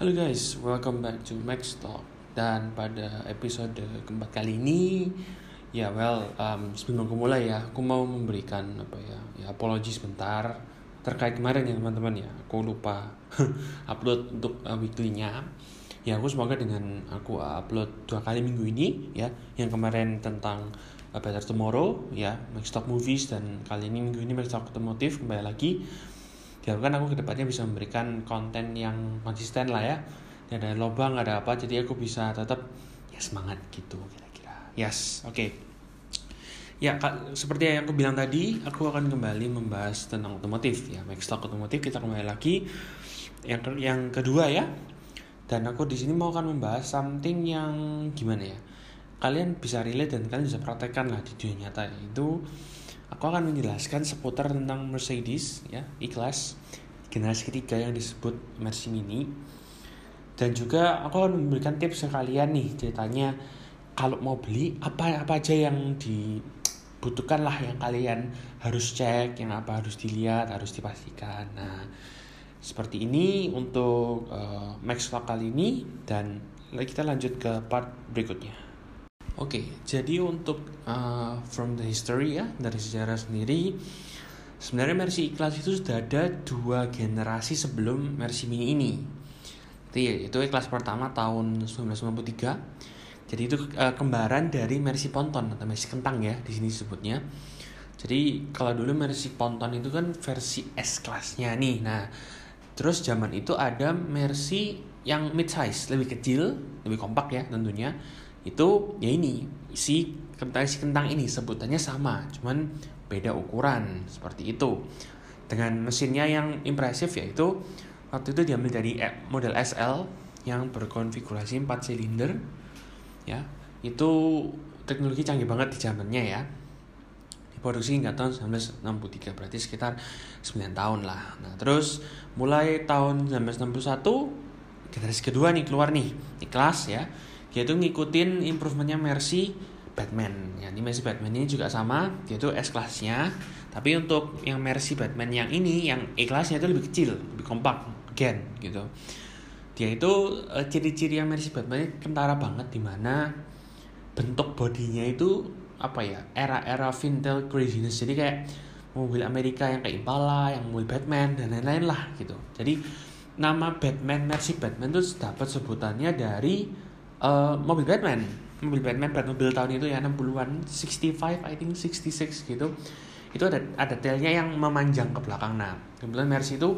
Halo guys, welcome back to Max Talk. Dan pada episode keempat kali ini Ya well, um, sebelum aku mulai ya Aku mau memberikan apa ya, ya apologi sebentar. Terkait kemarin ya teman-teman ya Aku lupa upload untuk uh, weekly-nya. Ya aku semoga dengan aku upload dua kali minggu ini ya Yang kemarin tentang uh, Better Tomorrow ya Max Talk Movies Dan kali ini minggu ini Max Talk Automotive kembali lagi diharapkan aku ke depannya bisa memberikan konten yang konsisten lah ya. Tidak ada lobang ada apa jadi aku bisa tetap ya semangat gitu kira-kira. Yes oke. Okay. ya kak, seperti yang aku bilang tadi aku akan kembali membahas tentang otomotif ya. Max Talk otomotif kita kembali lagi. Yang yang kedua ya dan aku di sini mau akan membahas something yang gimana ya? Kalian bisa relate dan kalian bisa praktekkan lah di dunia nyata itu aku akan menjelaskan seputar tentang Mercedes ya E-Class generasi ketiga yang disebut Mercy Mini dan juga aku akan memberikan tips ke kalian nih ceritanya. Kalau mau beli apa apa aja yang dibutuhkan lah yang kalian harus cek yang apa harus dilihat harus dipastikan. Nah seperti ini untuk uh, Max Vlog kali ini. Dan kita lanjut ke part berikutnya Oke, okay, jadi untuk uh, from the history ya dari sejarah sendiri, sebenarnya Mercy E-Class itu sudah ada dua generasi sebelum Mercy Mini ini. Jadi itu E-Class pertama tahun 1993. Jadi itu uh, kembaran dari Mercy Ponton atau Mercy Kentang ya di sini disebutnya. Jadi kalau dulu Mercy Ponton itu kan versi S kelasnya nih. Nah, terus zaman itu ada Mercy yang mid size, lebih kecil, lebih kompak ya tentunya itu ya ini si kentang si kentang ini sebutannya sama cuman beda ukuran seperti itu. Dengan mesinnya yang impresif yaitu waktu itu diambil dari model SL yang berkonfigurasi 4 silinder ya. Itu teknologi canggih banget di zamannya ya. Diproduksi hingga tahun 1963 berarti sekitar 9 tahun lah. Nah terus mulai tahun 1961 generasi kedua nih keluar nih di kelas ya yaitu ngikutin improvementnya Mercy Batman. Ya ini Mercy Batman ini juga sama. Yaitu S kelasnya. Tapi untuk yang Mercy Batman yang ini yang E kelasnya itu lebih kecil lebih kompak gen gitu. Dia itu uh, ciri-ciri yang Mercy Batman ini kentara banget di mana bentuk bodinya itu apa ya era-era vintage craziness. Jadi kayak mobil Amerika yang kayak Impala yang mobil Batman dan lain-lain lah gitu. Jadi nama Batman Mercy Batman itu dapat sebutannya dari uh, mobil Batman. Mobil Batman mobil tahun itu ya 60-an 65 I think 66 gitu. Itu ada ada tailnya yang memanjang ke belakang. Nah kebetulan Mercy itu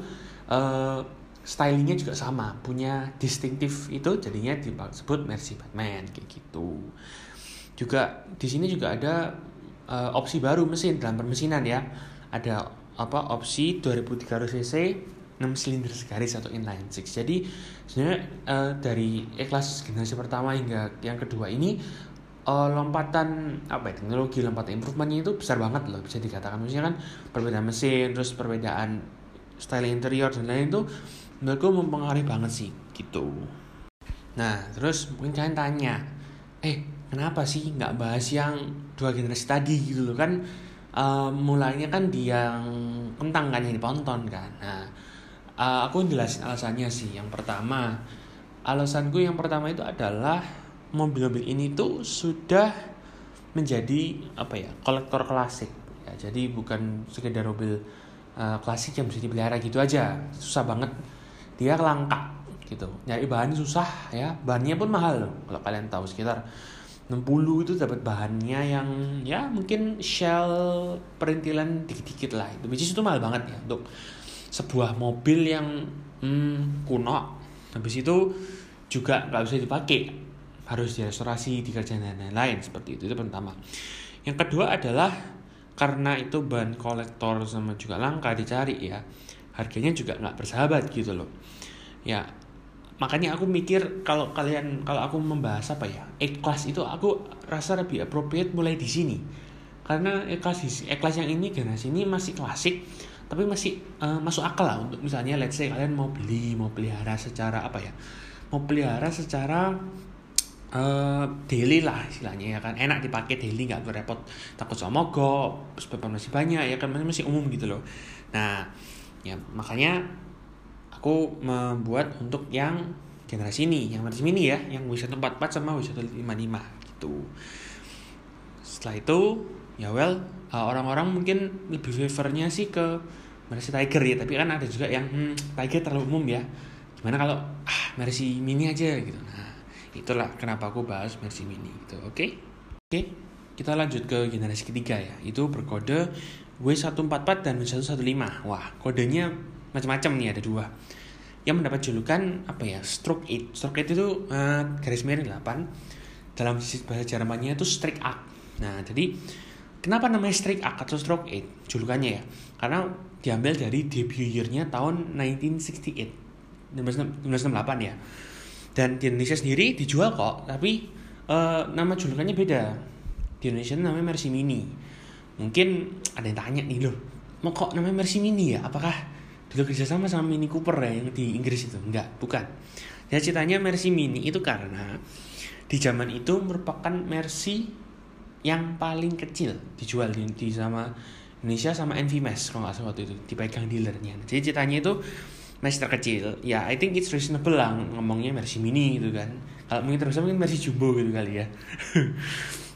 uh, stylingnya juga sama punya distintif itu jadinya disebut Mercy Batman kayak gitu. Juga di sini juga ada uh, opsi baru mesin dalam permesinan ya. Ada apa opsi 2300 cc 6 silinder segaris atau inline six. Jadi sebenarnya uh, dari E-Class generasi pertama hingga yang kedua ini uh, lompatan apa ya teknologi lompatan improvementnya itu besar banget loh bisa dikatakan. Maksudnya kan perbedaan mesin terus perbedaan style interior dan lain itu menurutku mempengaruhi banget sih gitu. Nah terus mungkin kalian tanya eh kenapa sih nggak bahas yang dua generasi tadi? Gitu loh kan uh, mulainya kan di yang kentang kan yang diponton kan. Nah uh, aku jelasin alasannya sih. Yang pertama alasanku yang pertama itu adalah mobil-mobil ini tuh sudah menjadi apa ya kolektor klasik. Ya jadi bukan sekedar mobil uh, klasik yang bisa dipelihara gitu aja. Susah banget. Dia langka gitu. Nyari bahan susah ya. Bahannya pun mahal kalau kalian tahu. Sekitar 60 itu dapat bahannya yang ya mungkin shell perintilan dikit-dikit lah. Itu which itu mahal banget ya untuk sebuah mobil yang hmm, kuno habis itu juga nggak bisa dipakai. Harus direstorasi dikerjain dan lain-lain seperti itu. Itu pertama. Yang kedua adalah karena itu bahan kolektor sama juga langka dicari ya. Harganya juga nggak bersahabat gitu loh. Ya makanya aku mikir kalau kalian kalau aku membahas apa ya E-class itu aku rasa lebih appropriate mulai di sini. Karena E-class E-class yang ini generasi ini masih klasik tapi masih uh, masuk akal lah untuk misalnya let's say kalian mau beli mau pelihara secara apa ya? Mau pelihara secara uh, daily lah istilahnya ya kan. Enak dipakai daily nggak repot takut sama mogok sebab masih banyak ya kan masih, masih umum gitu loh. Nah ya makanya aku membuat untuk yang generasi ini yang Mercy Mini ya yang W144 sama W155 gitu. Setelah itu ya well uh, orang-orang mungkin lebih favornya sih ke Mercy Tiger ya tapi kan ada juga yang hmm, Tiger terlalu umum ya. Gimana kalau ah Mercy Mini aja gitu. Nah itulah kenapa aku bahas Mercy Mini gitu oke? Okay? oke okay, kita lanjut ke generasi ketiga ya. Itu berkode W144 dan W115 wah kodenya macam-macam nih ada dua. Yang mendapat julukan apa ya stroke 8 stroke 8 itu uh, garis miring 8 dalam bahasa Jermannya itu strike act nah jadi kenapa namanya strike act atau stroke 8 julukannya ya. Karena diambil dari debut year-nya tahun 1968 1968 ya dan di Indonesia sendiri dijual kok tapi uh, nama julukannya beda. Di Indonesia namanya Mercy Mini mungkin ada yang tanya nih loh mau kok namanya Mercy Mini ya? Apakah dulu kerjasama sama Mini Cooper ya yang di Inggris itu? Enggak bukan. Ya ceritanya Mercy Mini itu karena di zaman itu merupakan Mercy yang paling kecil dijual di, di sama Indonesia sama Envimes kalau nggak salah waktu itu dipegang dealernya. Jadi ceritanya itu Mercy terkecil. Ya I think it's reasonable lah ngomongnya Mercy Mini gitu kan. Kalau mungkin terus mungkin Mercy Jumbo gitu kali ya.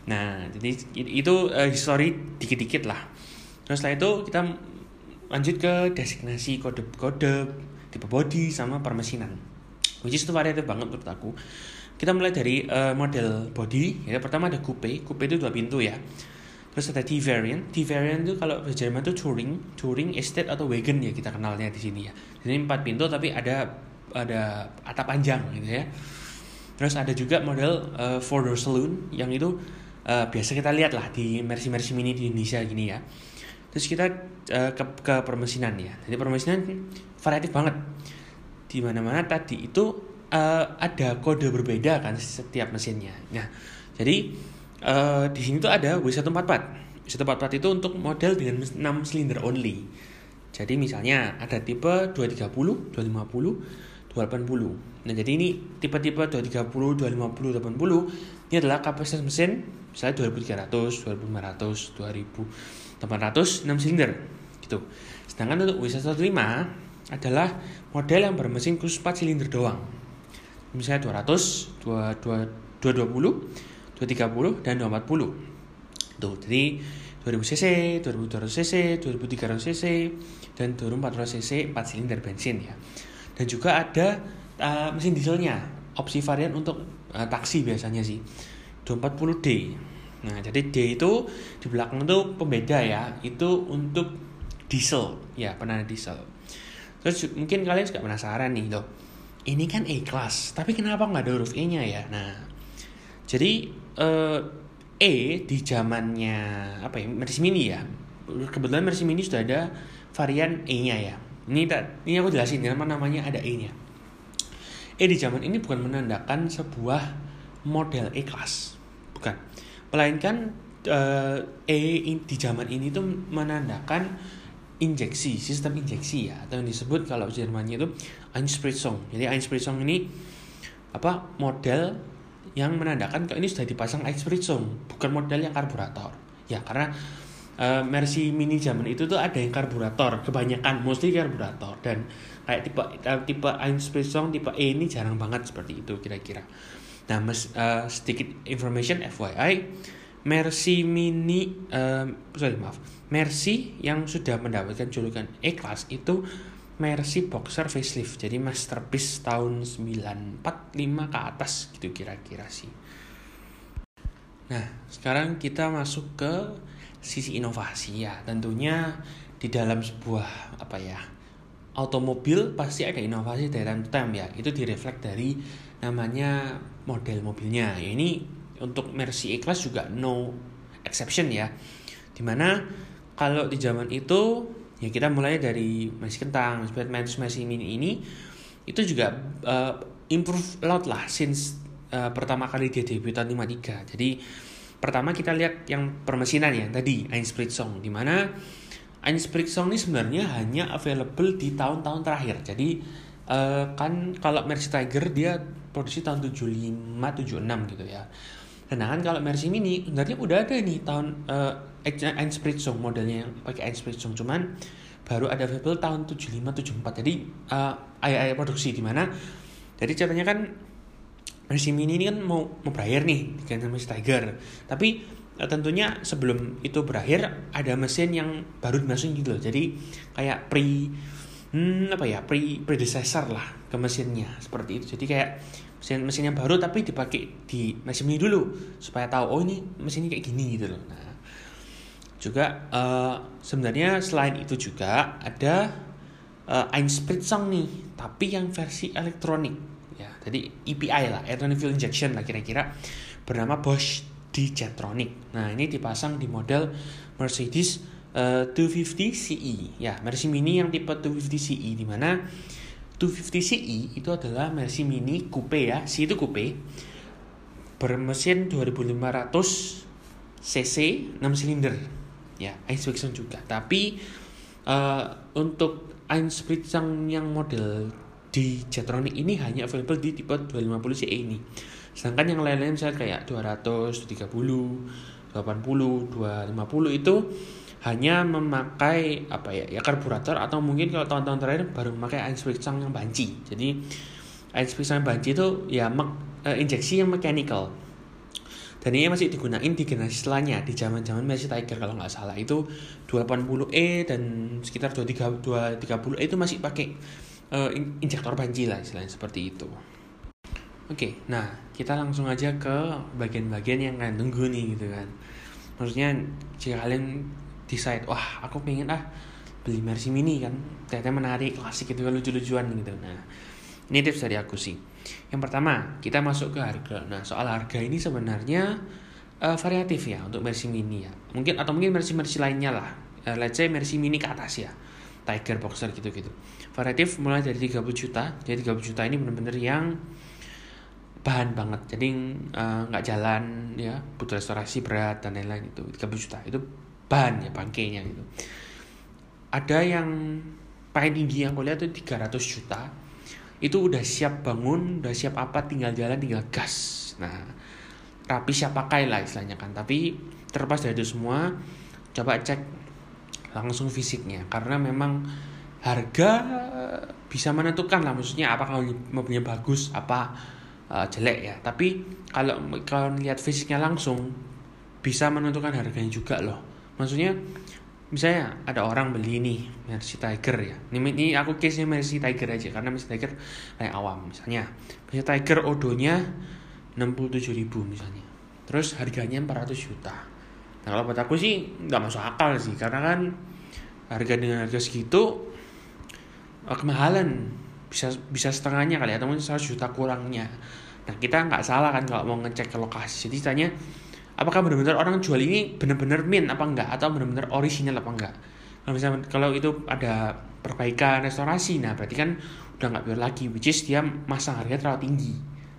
Nah jadi itu uh, history dikit-dikit lah. Terus setelah itu kita lanjut ke designasi kode-kode tipe body sama permesinan. Which is itu variatif banget menurut aku kita mulai dari uh, model body. Ya pertama ada coupe. Coupe itu dua pintu ya. Terus ada T variant T variant itu kalau bahasa Jerman itu touring. Touring estate atau wagon ya kita kenalnya di sini ya. Jadi empat pintu tapi ada ada atap panjang gitu ya. Terus ada juga model uh, four door saloon yang itu uh, biasa kita lihat lah di Mercy Mercy Mini di Indonesia gini ya. Terus kita uh, ke, ke permesinan ya. Jadi permesinan variatif banget. Di mana mana tadi itu uh, ada kode berbeda kan setiap mesinnya nah jadi uh, di sini tuh ada W144 W144 itu untuk model dengan 6 silinder only jadi misalnya ada tipe 230 250 280 nah jadi ini tipe-tipe 230 250 280 ini adalah kapasitas mesin misalnya 2300 2500 2000 806 silinder gitu. Sedangkan untuk W115 adalah model yang bermesin khusus 4 silinder doang. Misalnya 200, 220, 230 dan 240. Tuh, jadi 2000 cc, 2200 cc, 2300 cc dan 2400 cc 4 silinder bensin ya. Dan juga ada uh, mesin dieselnya, opsi varian untuk uh, taksi biasanya sih. 240D Nah, jadi D itu di belakang itu pembeda ya. Itu untuk diesel, ya penanda diesel. Terus mungkin kalian juga penasaran nih loh. Ini kan class, tapi kenapa nggak ada huruf E-nya ya? Nah, jadi eh, E di zamannya apa ya Mercy Mini ya. Kebetulan Mercy Mini sudah ada varian E-nya ya. Ini tak, ini aku jelasin nama namanya ada E-nya. E di zaman ini bukan menandakan sebuah model E class, bukan melainkan uh, E di zaman ini tuh menandakan injeksi sistem injeksi ya atau yang disebut kalau Jermannya itu Einspritzung jadi Einspritzung ini apa model yang menandakan kalau ini sudah dipasang Einspritzung bukan model yang karburator. Ya karena uh, Mercy Mini zaman itu tuh ada yang karburator kebanyakan mostly karburator. Dan kayak tipe uh, tipe Einspritzung tipe E ini jarang banget seperti itu kira-kira. Nah, mes, uh, sedikit information FYI, Mercy Mini, uh, sorry maaf, Mercy yang sudah mendapatkan julukan E-Class itu Mercy Boxer facelift, jadi masterpiece tahun 945 ke atas gitu kira-kira sih. Nah, sekarang kita masuk ke sisi inovasi ya. Tentunya di dalam sebuah apa ya automobil pasti ada inovasi dari time to time ya. Itu direflek dari namanya model mobilnya. Ya, ini untuk Mercy E-Class juga no exception ya. Di mana kalau di zaman itu ya kita mulai dari Mercy Kentang, Mercy Mercy Mini ini itu juga uh, improve a lot lah since uh, pertama kali dia debut tahun 53. Jadi pertama kita lihat yang permesinan ya tadi Einspritzung di mana Einspritzung ini sebenarnya hanya available di tahun-tahun terakhir. Jadi uh, kan kalau Mercy Tiger dia produksi tahun 75 76 gitu ya. Sedangkan kalau Mercy Mini sebenarnya udah ada nih tahun uh, Einspritzung modelnya yang pakai Einspritzung cuman baru ada available tahun 75 74. Jadi uh, ayah-ayah produksi di mana? Jadi ceritanya kan Mercy Mini ini kan mau mau berakhir nih dengan Mercy Tiger. Tapi eh, tentunya sebelum itu berakhir ada mesin yang baru dimasukin gitu loh. Jadi kayak pre hmm, apa ya pre predecessor lah ke mesinnya. Seperti itu. Jadi kayak mesin mesinnya baru tapi dipakai di mesin ini dulu supaya tahu oh ini mesin ini kayak gini gitu loh. Nah juga uh, sebenarnya selain itu juga ada uh, Einspritzung nih tapi yang versi elektronik. Jadi EPI lah, Electronic Fuel Injection lah kira-kira bernama Bosch D-Jetronic. Nah ini dipasang di model Mercedes uh, 250 CE ya Mercy Mini yang tipe 250 CE di mana 250 CE itu adalah Mercy Mini coupe ya, C itu coupe. Bermesin 2500 cc 6 silinder. Ya Einspritzung juga. Tapi uh, untuk Einspritzung yang model di Jetronic ini hanya available di tipe 250 CE ini. Sedangkan yang lain-lain misalnya kayak 200, 230, 80, 250 itu hanya memakai apa ya ya karburator atau mungkin kalau tahun-tahun terakhir baru memakai Einspritzung yang banci. Jadi Einspritzung yang banci itu ya mek, uh, injeksi yang mechanical. Dan ini masih digunakan di generasi setelahnya di zaman-zaman Mercy Tiger kalau nggak salah itu 280E dan sekitar 230 230E itu masih pakai uh, injektor banji lah istilahnya seperti itu. Oke, okay, nah kita langsung aja ke bagian-bagian yang kalian tunggu nih gitu kan. Maksudnya jika kalian decide, wah aku pengen ah beli Mercy Mini kan, ternyata menarik, klasik itu kan lucu-lucuan gitu. Nah, ini tips dari aku sih. Yang pertama, kita masuk ke harga. Nah, soal harga ini sebenarnya uh, variatif ya untuk Mercy Mini ya. Mungkin atau mungkin Mercy-Mercy lainnya lah. Uh, let's say Mercy Mini ke atas ya. Tiger Boxer gitu-gitu variatif mulai dari 30 juta jadi 30 juta ini benar-benar yang bahan banget jadi eh, nggak uh, jalan ya butuh restorasi berat dan lain-lain itu 30 juta itu bahan ya bangkainya gitu ada yang paling tinggi yang kuliah itu 300 juta. Itu udah siap bangun udah siap apa tinggal jalan tinggal gas. Nah rapi siap pakai lah istilahnya kan. Tapi terlepas dari itu semua coba cek langsung fisiknya. Karena memang harga bisa menentukan lah. Maksudnya apakah mobilnya bagus apa uh, jelek ya. Tapi kalau kalau lihat fisiknya langsung bisa menentukan harganya juga loh maksudnya misalnya ada orang beli ini Mercy Tiger ya. Ini, ini aku case nya Mercy Tiger aja karena Mercy Tiger kayak awam misalnya. Mercy Tiger odonya 67 ribu misalnya. Terus harganya 400 juta. Nah kalau buat aku sih nggak masuk akal sih karena kan harga dengan harga segitu uh, kemahalan. Bisa bisa setengahnya kali atau mungkin 100 juta kurangnya. Nah kita nggak salah kan kalau mau ngecek ke lokasi. Jadi tanya apakah benar-benar orang jual ini benar-benar min apa enggak? Atau benar-benar original apa enggak? Kalau misalnya kalau itu ada perbaikan restorasi nah berarti kan udah nggak biar lagi which is dia masang harga terlalu tinggi.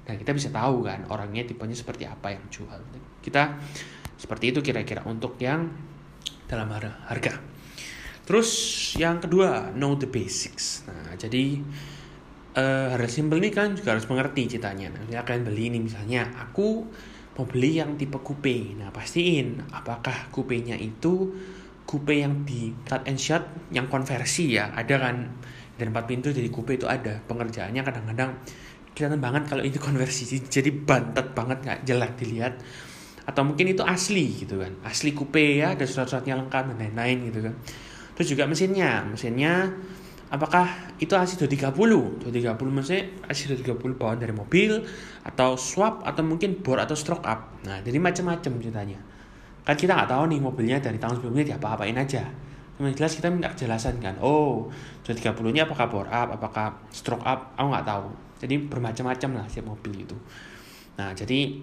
Nah kita bisa tahu kan orangnya tipenya seperti apa yang jual. Kita seperti itu kira-kira untuk yang dalam harga. Terus yang kedua, know the basics. Nah, jadi uh, harga simple ini kan juga harus mengerti ceritanya. Nah, kalian beli ini misalnya, aku mau beli yang tipe coupe. Nah, pastiin apakah coupenya itu coupe yang di cut and shot yang konversi ya. Ada kan dan empat pintu jadi coupe itu ada. Pengerjaannya kadang-kadang kelihatan banget kalau itu konversi. Jadi bantet banget nggak jelek dilihat atau mungkin itu asli gitu kan asli coupe ya ada surat-suratnya lengkap dan lain-lain gitu kan Terus juga mesinnya, mesinnya apakah itu AC 230? 230 mesin AC 230 bawaan dari mobil atau swap atau mungkin bor atau stroke up. Nah, jadi macam-macam ceritanya. Kan kita nggak tahu nih mobilnya dari tahun sebelumnya diapa-apain aja. Yang jelas kita minta kejelasan kan. Oh, 230 nya apakah bor up, apakah stroke up, aku nggak tahu. Jadi bermacam-macam lah setiap mobil itu. Nah, jadi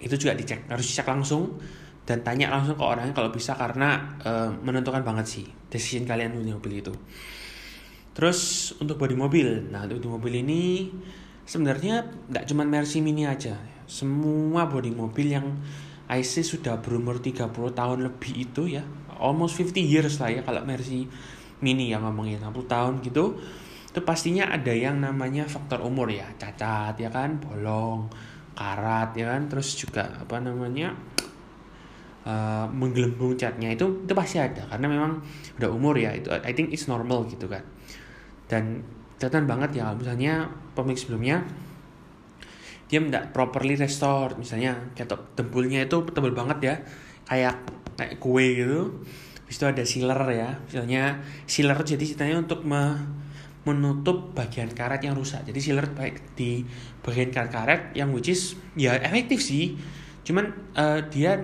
itu juga dicek, harus dicek langsung dan tanya langsung ke orangnya kalau bisa karena uh, menentukan banget sih decision kalian beli mobil itu. Terus untuk bodi mobil, nah untuk mobil ini sebenarnya nggak cuma Mercy Mini aja, semua bodi mobil yang IC sudah berumur 30 tahun lebih itu ya, almost 50 years lah ya kalau Mercy Mini yang ngomongin 60 tahun gitu, itu pastinya ada yang namanya faktor umur ya, cacat ya kan, bolong, karat ya kan, terus juga apa namanya uh, menggelembung catnya itu itu pasti ada. Karena memang udah umur ya itu I think it's normal gitu kan. Dan kelihatan banget ya misalnya pemilik sebelumnya dia tidak properly restore misalnya kayak dempulnya itu tebal banget ya kayak kayak kue gitu. Habis itu ada sealer ya misalnya sealer jadi ceritanya untuk me, menutup bagian karet yang rusak. Jadi sealer baik di bagian karet-karet yang which is ya efektif sih. Cuman uh, dia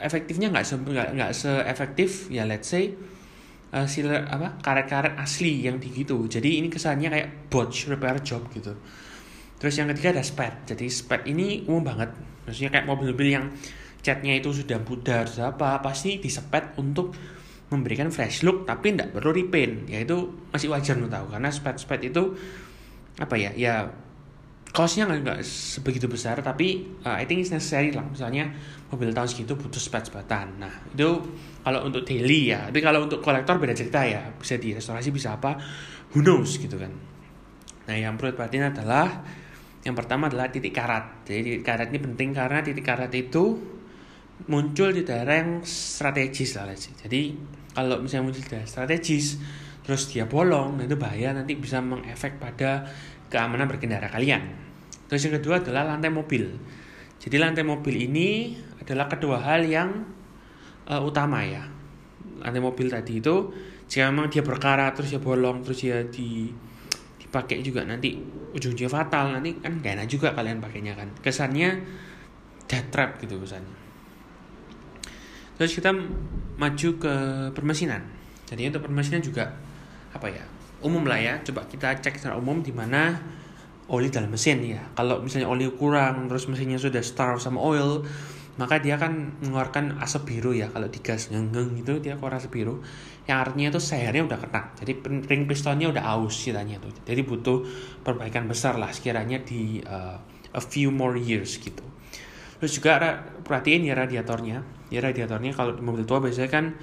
efektifnya nggak se nggak nggak seefektif ya let's say uh, apa karet-karet asli yang di gitu jadi ini kesannya kayak botch repair job gitu Terus yang ketiga ada spare. Jadi spare ini umum banget. Maksudnya kayak mobil-mobil yang catnya itu sudah pudar, sudah apa, pasti disepet untuk memberikan fresh look tapi tidak perlu repaint. Ya itu masih wajar menurut tahu karena spare-spare itu apa ya? Ya costnya nggak sebegitu besar tapi uh, I think it's necessary lah. Misalnya mobil tahun segitu butuh spare-sparean. Nah itu kalau untuk daily ya. Tapi kalau untuk kolektor beda cerita ya. Bisa di restorasi bisa apa? Who knows gitu kan. Nah yang perlu perhatian adalah yang pertama adalah titik karat. Jadi titik karat ini penting karena titik karat itu muncul di daerah yang strategis lah. Jadi kalau misalnya muncul di daerah strategis terus dia bolong, nah itu bahaya nanti bisa mengefek pada keamanan berkendara kalian. Terus yang kedua adalah lantai mobil. Jadi lantai mobil ini adalah kedua hal yang uh, utama ya. Lantai mobil tadi itu jika memang dia berkarat terus dia bolong terus dia di dipakai juga nanti ujung-ujungnya fatal nanti kan gak enak juga kalian pakainya kan kesannya death trap gitu kesannya terus kita maju ke permesinan jadi untuk permesinan juga apa ya umum lah ya. Coba kita cek secara umum di mana oli dalam mesin ya. Kalau misalnya oli kurang terus mesinnya sudah starve sama oil maka dia akan mengeluarkan asap biru ya. Kalau digas ngeng gitu dia keluar asap biru. Yang artinya itu sehernya udah kena. Jadi ring pistonnya udah aus ceritanya tuh jadi butuh perbaikan besar lah sekiranya di uh, a few more years gitu. Terus juga perhatiin ya radiatornya. Ya radiatornya kalau di mobil tua biasanya kan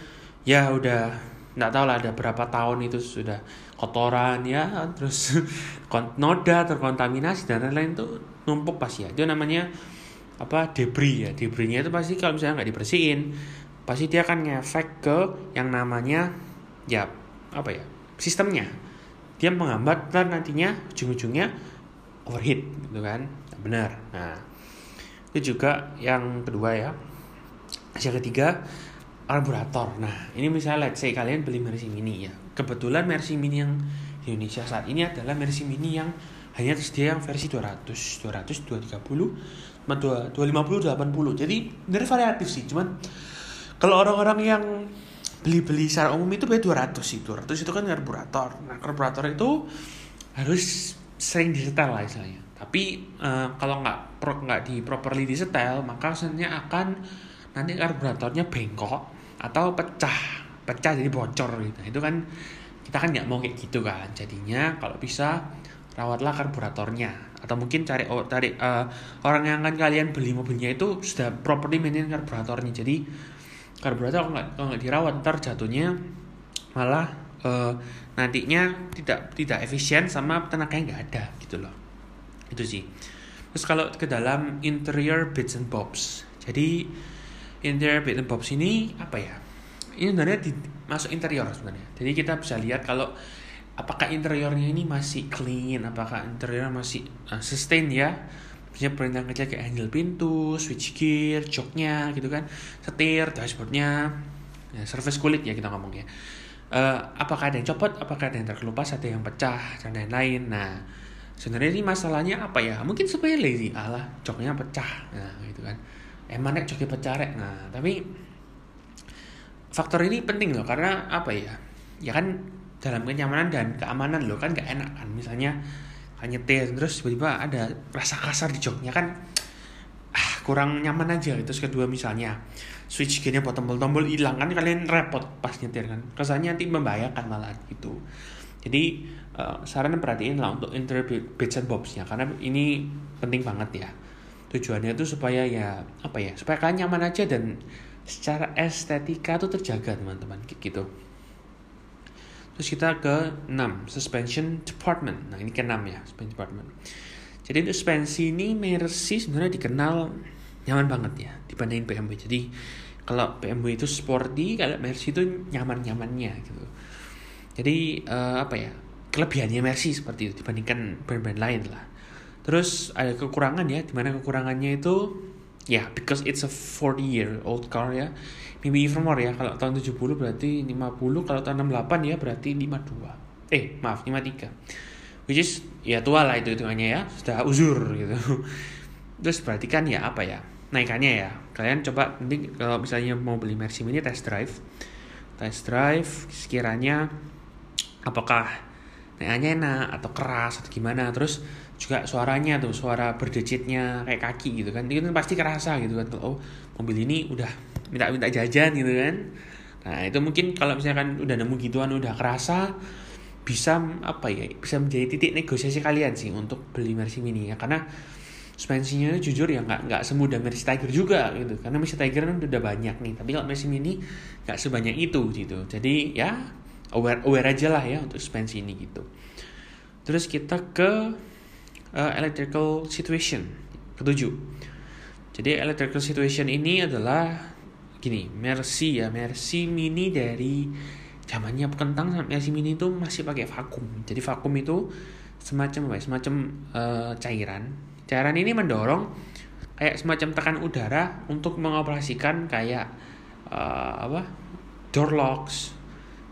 ya udah nggak tahu lah ada berapa tahun itu sudah kotoran ya terus noda terkontaminasi dan lain-lain tuh numpuk pasti ya. Itu namanya apa debris ya. Debrisnya itu pasti kalau misalnya nggak dibersihin pasti dia akan ngefek ke yang namanya ya apa ya sistemnya. Dia menghambat dan nantinya ujung-ujungnya overheat gitu kan. Benar. Nah itu juga yang kedua ya. Yang ketiga karburator. Nah ini misalnya let's say kalian beli Mercy Mini ya kebetulan Mercy Mini yang di Indonesia saat ini adalah Mercy Mini yang hanya tersedia yang versi 200 200 230 250 80 jadi dari variatif sih cuman kalau orang-orang yang beli-beli secara umum itu bayar 200 sih. 200 itu kan karburator. Nah karburator itu harus sering disetel lah istilahnya. Tapi uh, kalau nggak pro, nggak di properly disetel maka sebenarnya akan nanti karburatornya bengkok atau pecah pecah jadi bocor gitu. Itu kan kita kan nggak mau kayak gitu kan. Jadinya kalau bisa rawatlah karburatornya. Atau mungkin cari oh, cari uh, orang yang akan kalian beli mobilnya itu sudah properly maintain karburatornya. Jadi karburator kalau nggak dirawat ntar jatuhnya malah uh, nantinya tidak tidak efisien sama tenaganya nggak ada gitu loh. Itu sih. Terus kalau ke dalam interior bits and bobs. Jadi interior bits and bobs ini apa ya ini sebenarnya di, masuk interior sebenarnya. Jadi kita bisa lihat kalau apakah interiornya ini masih clean apakah interior masih uh, sustain ya. Misalnya perintah kecil kayak handle pintu switch gear joknya gitu kan. Setir dashboardnya. Ya, surface kulit ya kita ngomongnya. Uh, apakah ada yang copot apakah ada yang terkelupas ada yang pecah dan lain-lain. Nah sebenarnya ini masalahnya apa ya? Mungkin sepele sih alah joknya pecah. Nah gitu kan. Emang joknya pecah rek. Nah tapi faktor ini penting loh karena apa ya? Ya kan dalam kenyamanan dan keamanan lo kan gak enak kan? Misalnya kan nyetir terus tiba-tiba ada rasa kasar di joknya kan ah kurang nyaman aja terus kedua misalnya switch gearnya buat tombol-tombol hilang kan kalian repot pas nyetir kan. Kesannya nanti membahayakan malah gitu. Jadi uh, saran perhatiin lah untuk interior bits and bobsnya karena ini penting banget ya. Tujuannya itu supaya ya apa ya? Supaya kalian nyaman aja dan secara estetika tuh terjaga teman-teman gitu Terus kita ke 6, suspension department. Nah, ini ke 6 ya, suspension department. Jadi untuk suspensi ini Mercy sebenarnya dikenal nyaman banget ya dibandingin BMW. Jadi kalau BMW itu sporty, kalau Mercy itu nyaman-nyamannya gitu. Jadi uh, apa ya? kelebihannya Mercy seperti itu dibandingkan brand-brand lain lah terus ada kekurangan ya di mana kekurangannya itu yeah, because it's a 40 year old car ya. Maybe even more ya. Kalau tahun 70 berarti 50 kalau tahun 68 ya berarti 52 eh maaf 53 which is ya tua lah itu hitungannya ya. Sudah uzur gitu. Terus berarti kan ya apa ya naikannya ya. Kalian coba nanti kalau misalnya mau beli Mercy Mini test drive. Test drive sekiranya apakah naikannya enak atau keras atau gimana. Terus juga suaranya tuh suara berdecitnya kayak kaki gitu kan. Itu pasti kerasa gitu kan oh mobil ini udah minta minta jajan gitu kan. Nah itu mungkin kalau misalkan udah nemu gituan udah kerasa bisa apa ya bisa menjadi titik negosiasi kalian sih untuk beli Mercy Mini ya. Karena suspensinya jujur ya nggak nggak semudah Mercy Tiger juga gitu. Karena Mercy Tiger kan udah banyak nih tapi kalau Mercy Mini nggak sebanyak itu gitu. Jadi ya aware aware aja lah ya untuk suspensi ini gitu. Terus kita ke uh, electrical situation. Ketujuh. Jadi electrical situation ini adalah gini Mercy ya Mercy Mini dari zamannya kentang sampai Mercy Mini itu masih pakai vakum. Jadi vakum itu semacam apa ya, semacam uh, cairan. Cairan ini mendorong kayak semacam tekan udara untuk mengoperasikan kayak uh, apa? Door locks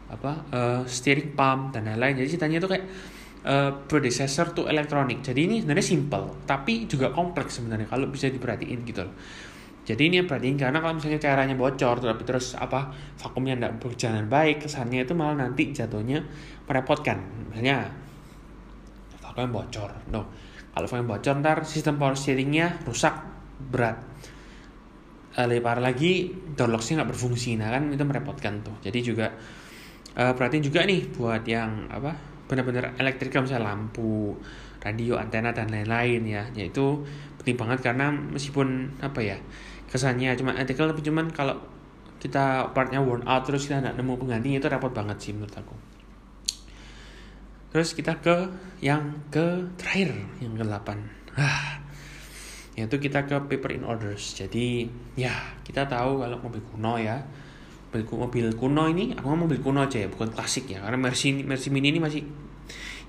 apa? Uh, steering pump dan lain-lain. Jadi ceritanya itu kayak uh, predecessor to elektronik. Jadi ini sebenarnya simple, tapi juga kompleks sebenarnya kalau bisa diperhatiin gitu loh. Jadi ini yang perhatiin karena kalau misalnya caranya bocor tapi terus apa vakumnya tidak berjalan baik, kesannya itu malah nanti jatuhnya merepotkan. Misalnya vakumnya bocor, no. Kalau vakum bocor ntar sistem power steeringnya rusak berat. Uh, lebih parah lagi door nggak berfungsi, nah kan itu merepotkan tuh. Jadi juga uh, perhatiin juga nih buat yang apa benar-benar elektrikal misalnya lampu radio antena dan lain-lain ya. Yaitu penting banget karena meskipun apa ya kesannya cuma elektrikal tapi cuman kalau kita partnya worn out terus kita nggak nemu penggantinya itu repot banget sih menurut aku. Terus kita ke yang ke terakhir yang ke 8 ah yaitu kita ke paper in orders. Jadi ya kita tahu kalau mobil kuno ya. Mobil, mobil kuno ini aku mau mobil kuno aja ya bukan klasik ya karena Mercy Mercy Mini ini masih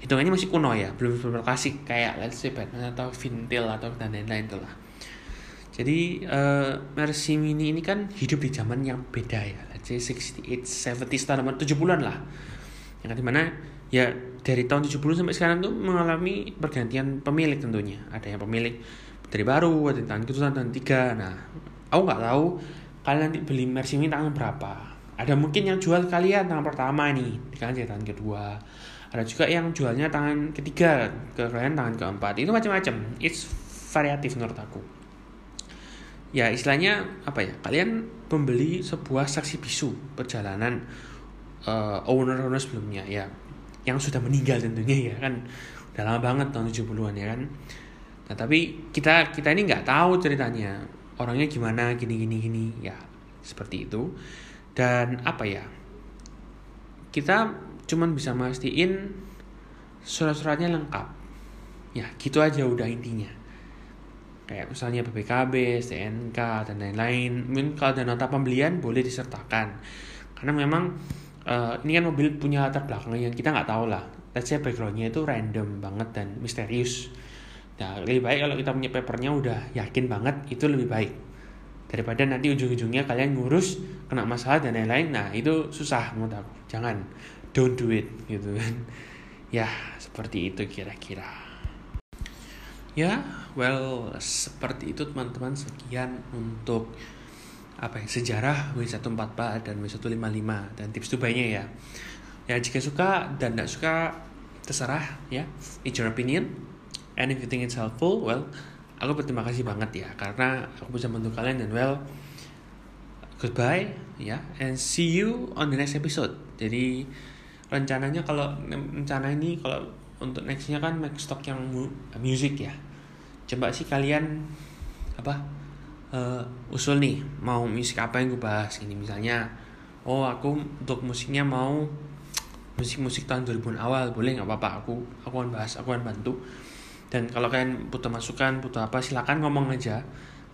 hitungannya masih kuno ya belum belum klasik kayak let's say Batman atau Vintil atau dan lain-lain itulah jadi uh, Mercy Mini ini kan hidup di zaman yang beda ya let's say 68 70 tahun 70-an lah. Yang di mana ya dari tahun 70 sampai sekarang tuh mengalami pergantian pemilik tentunya. Ada yang pemilik dari baru ada tahun kedua tahun tiga. Nah aku nggak tahu kalian nanti beli Mercy ini tangan berapa. Ada mungkin yang jual kalian tangan pertama nih kalian tangan kedua ada juga yang jualnya tangan ketiga ke kalian tangan keempat. Itu macam-macam. It's variatif menurut aku. Ya istilahnya apa ya? Kalian membeli sebuah saksi bisu perjalanan uh, owner-owner sebelumnya ya. Yang sudah meninggal tentunya ya kan? Udah lama banget tahun 70-an ya kan? Nah tapi kita kita ini nggak tahu ceritanya. Orangnya gimana gini gini gini. Ya seperti itu. Dan apa ya? Kita cuman bisa mastiin surat-suratnya lengkap. Ya gitu aja udah intinya. Kayak misalnya BPKB, STNK dan lain-lain. Mungkin kalau ada nota pembelian boleh disertakan. Karena memang uh, ini kan mobil punya latar belakang yang kita nggak tahu lah. Let's say backgroundnya itu random banget dan misterius. Nah, lebih baik kalau kita punya papernya udah yakin banget itu lebih baik. Daripada nanti ujung-ujungnya kalian ngurus kena masalah dan lain-lain. Nah, itu susah menurut aku. Jangan, don't do it gitu kan. Ya, seperti itu kira-kira. Ya, well, seperti itu teman-teman sekian untuk apa ya sejarah W144 dan W155 dan tips Dubai-nya ya. Ya jika suka dan tidak suka terserah ya, it's your opinion and if you think it's helpful well aku berterima kasih banget ya karena aku bisa membantu kalian dan well goodbye ya and see you on the next episode jadi rencananya kalau rencana ini kalau untuk nextnya kan make stock yang mu music ya. Coba sih kalian apa uh, usul nih mau musik apa yang gue bahas ini. Misalnya oh aku untuk musiknya mau musik-musik tahun 2000 awal. Boleh nggak apa-apa aku aku akan bahas aku akan bantu. Dan kalau kalian butuh masukan butuh apa silakan ngomong aja.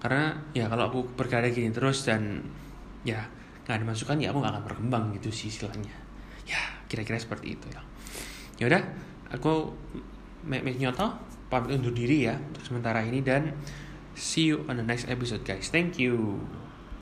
Karena ya kalau aku berkarya gini terus dan ya nggak ada masukan ya aku nggak akan berkembang gitu sih istilahnya. Ya kira-kira seperti itu ya. Ya udah aku make nyoto pamit undur diri ya untuk sementara ini dan see you on the next episode guys. Thank you